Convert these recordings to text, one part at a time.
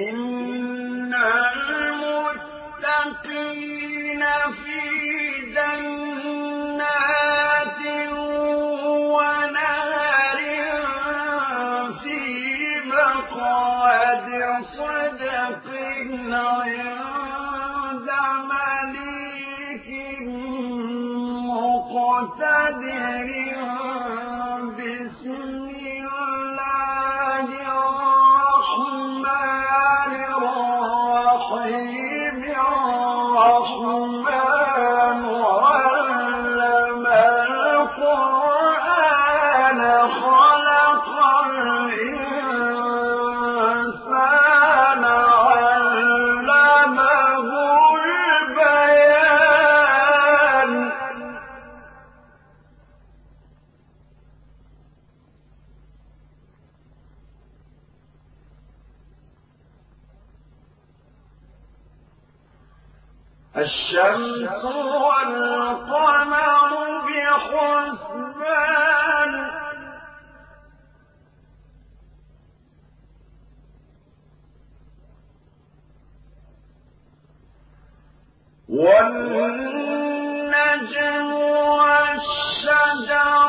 إن المتقين الشمس والقمر بحسبان. والنجم والشجر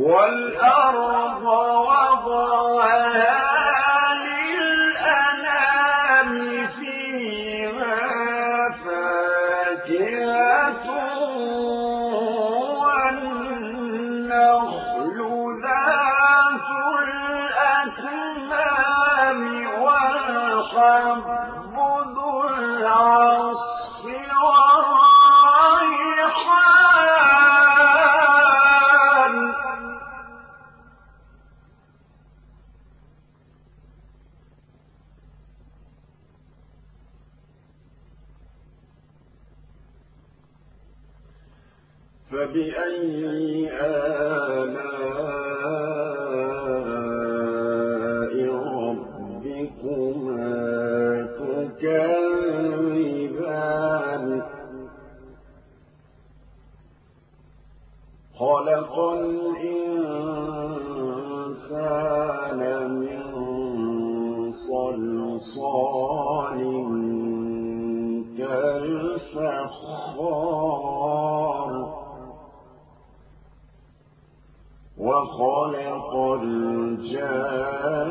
والأرض وضعها فبأي آلاء ربكما تكذبان؟ خلق الإنسان من صلصال كالفخار. خلق الجان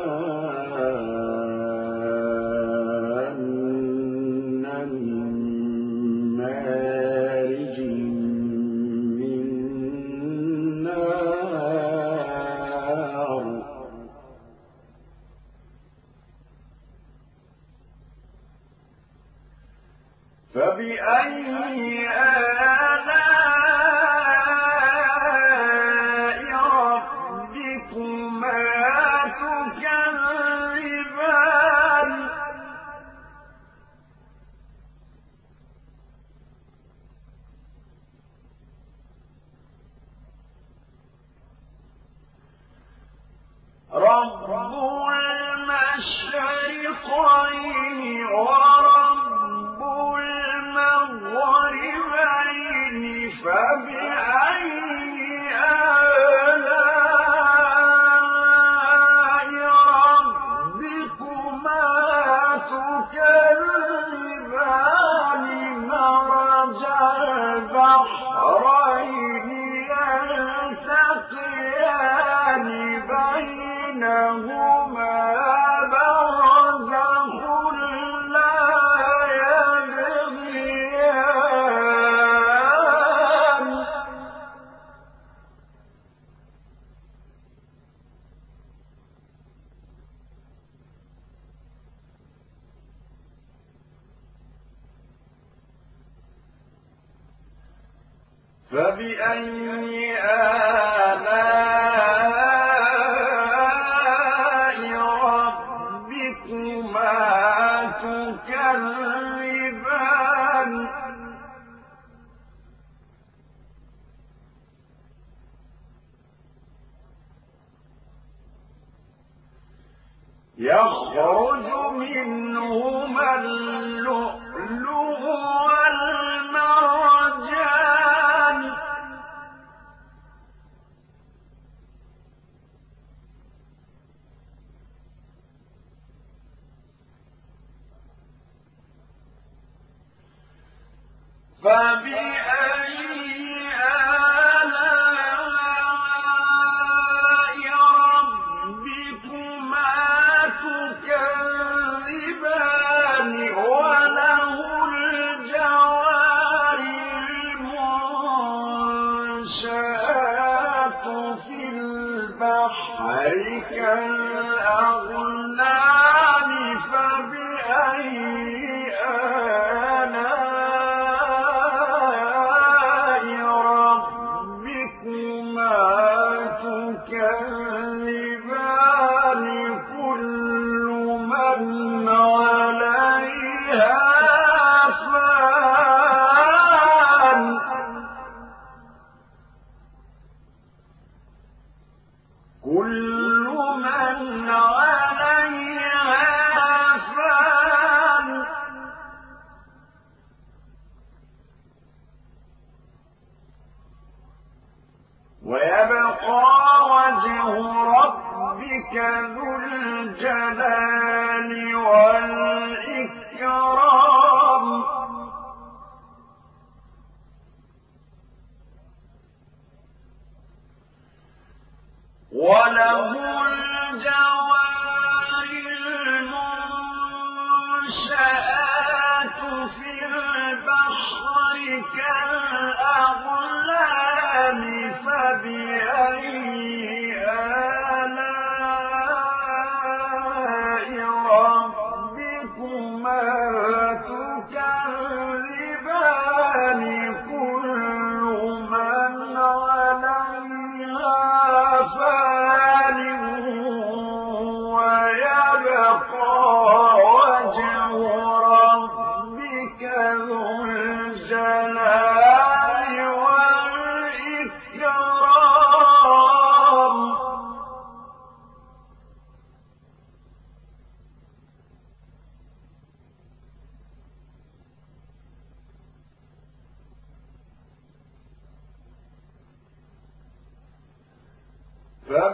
كل من عليها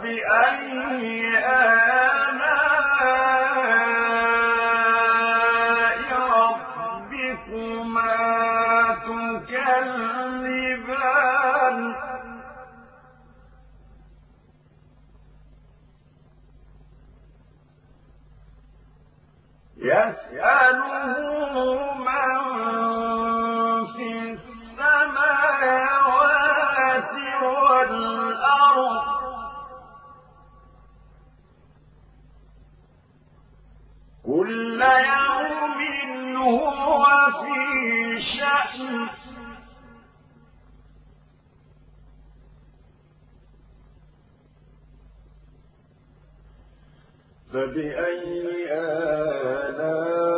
بأي آلاء شيء فبأي آلام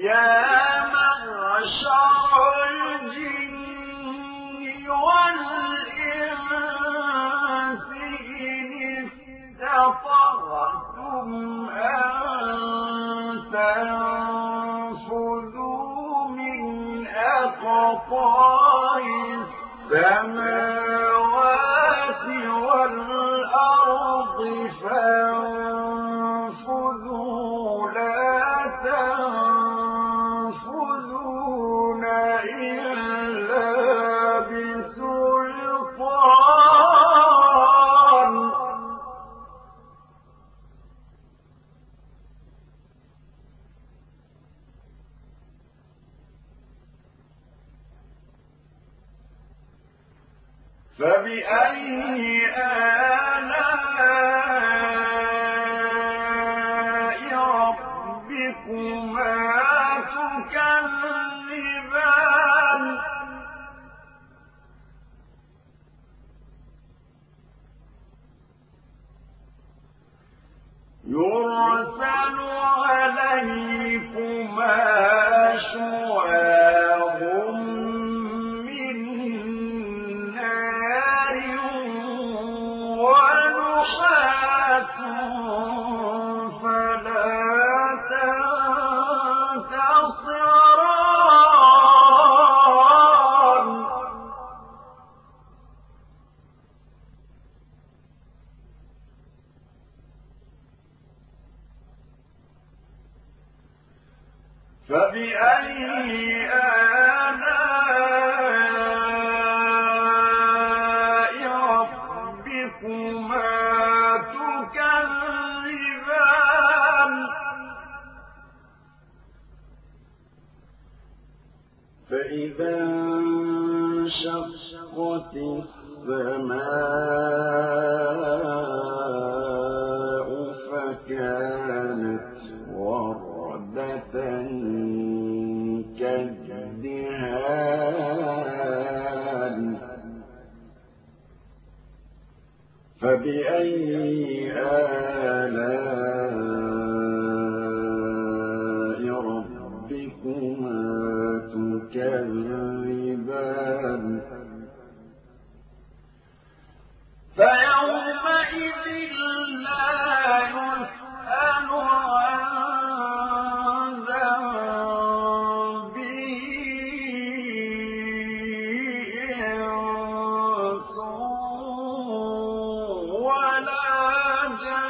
يا الجن والإنس أن تنفذوا من السماوات والأرض فانفذوا بأن جاء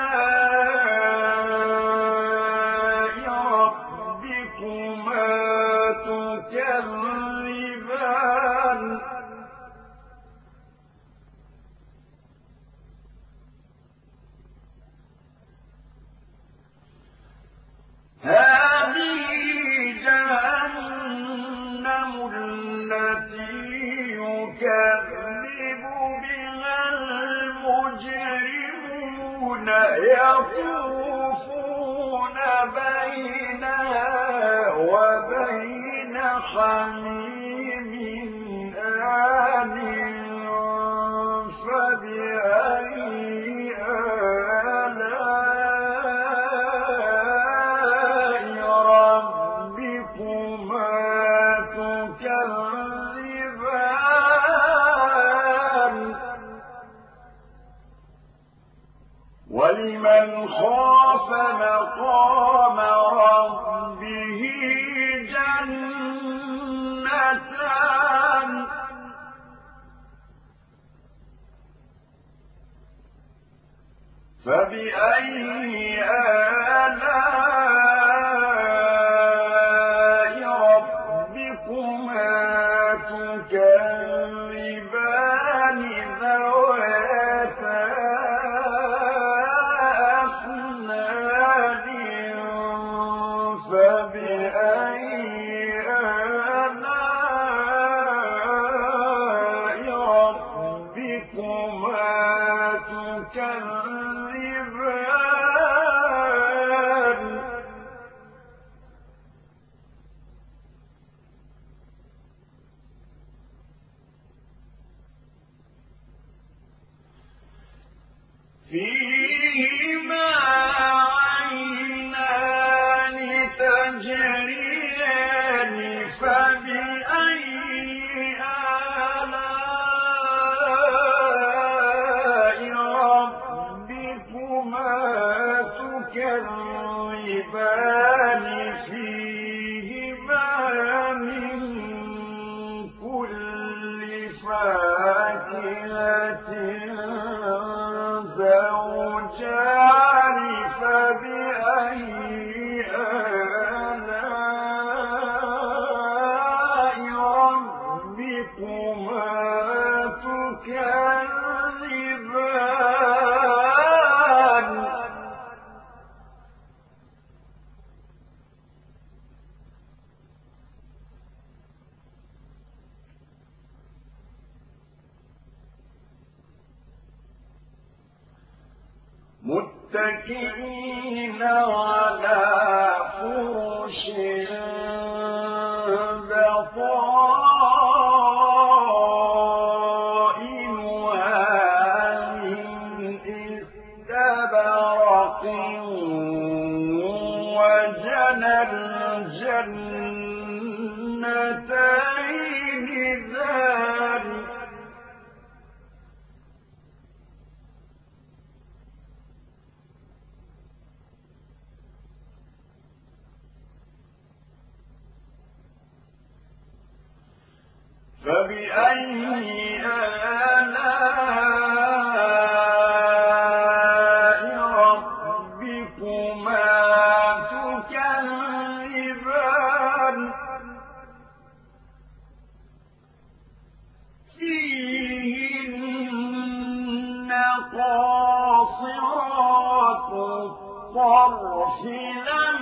يطوفون بينها وبين حميم فبأي متكئين على فرش فبأي آلاء ربكما تكذبان فيهن قاصرات لم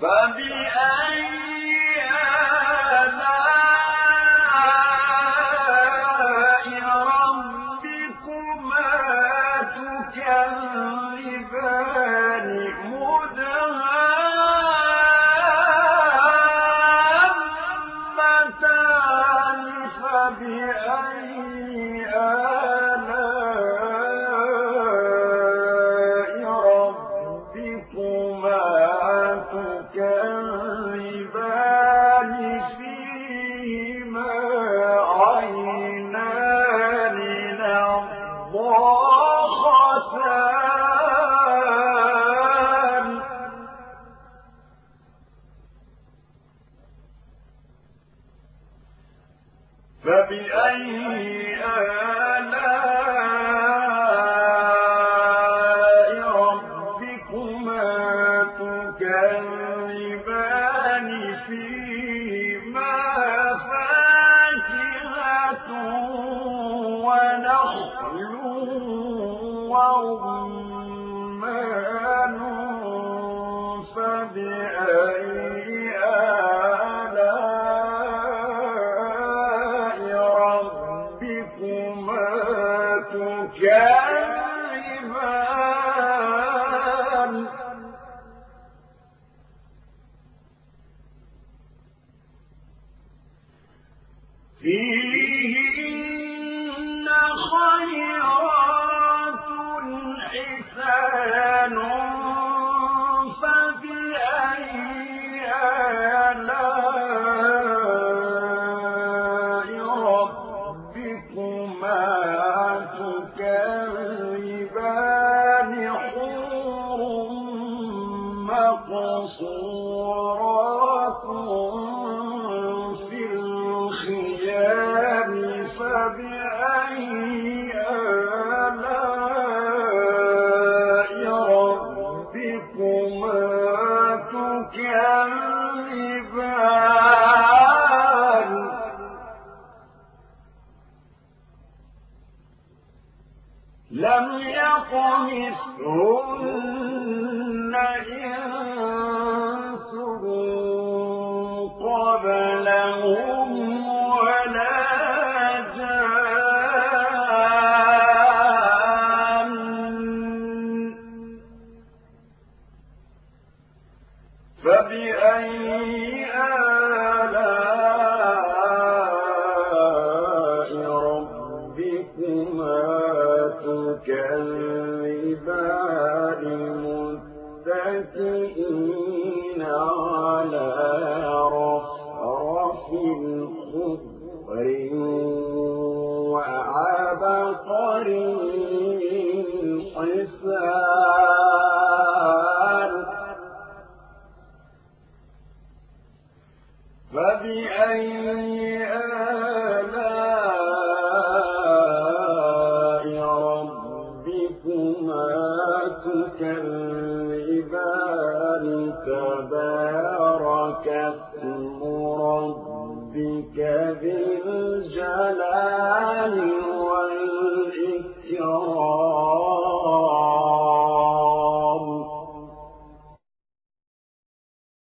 فبأي فبأي آلاء فيهن خيرا كالجبال لم يطمثهن إنس على رفرف خضر ذي الجلال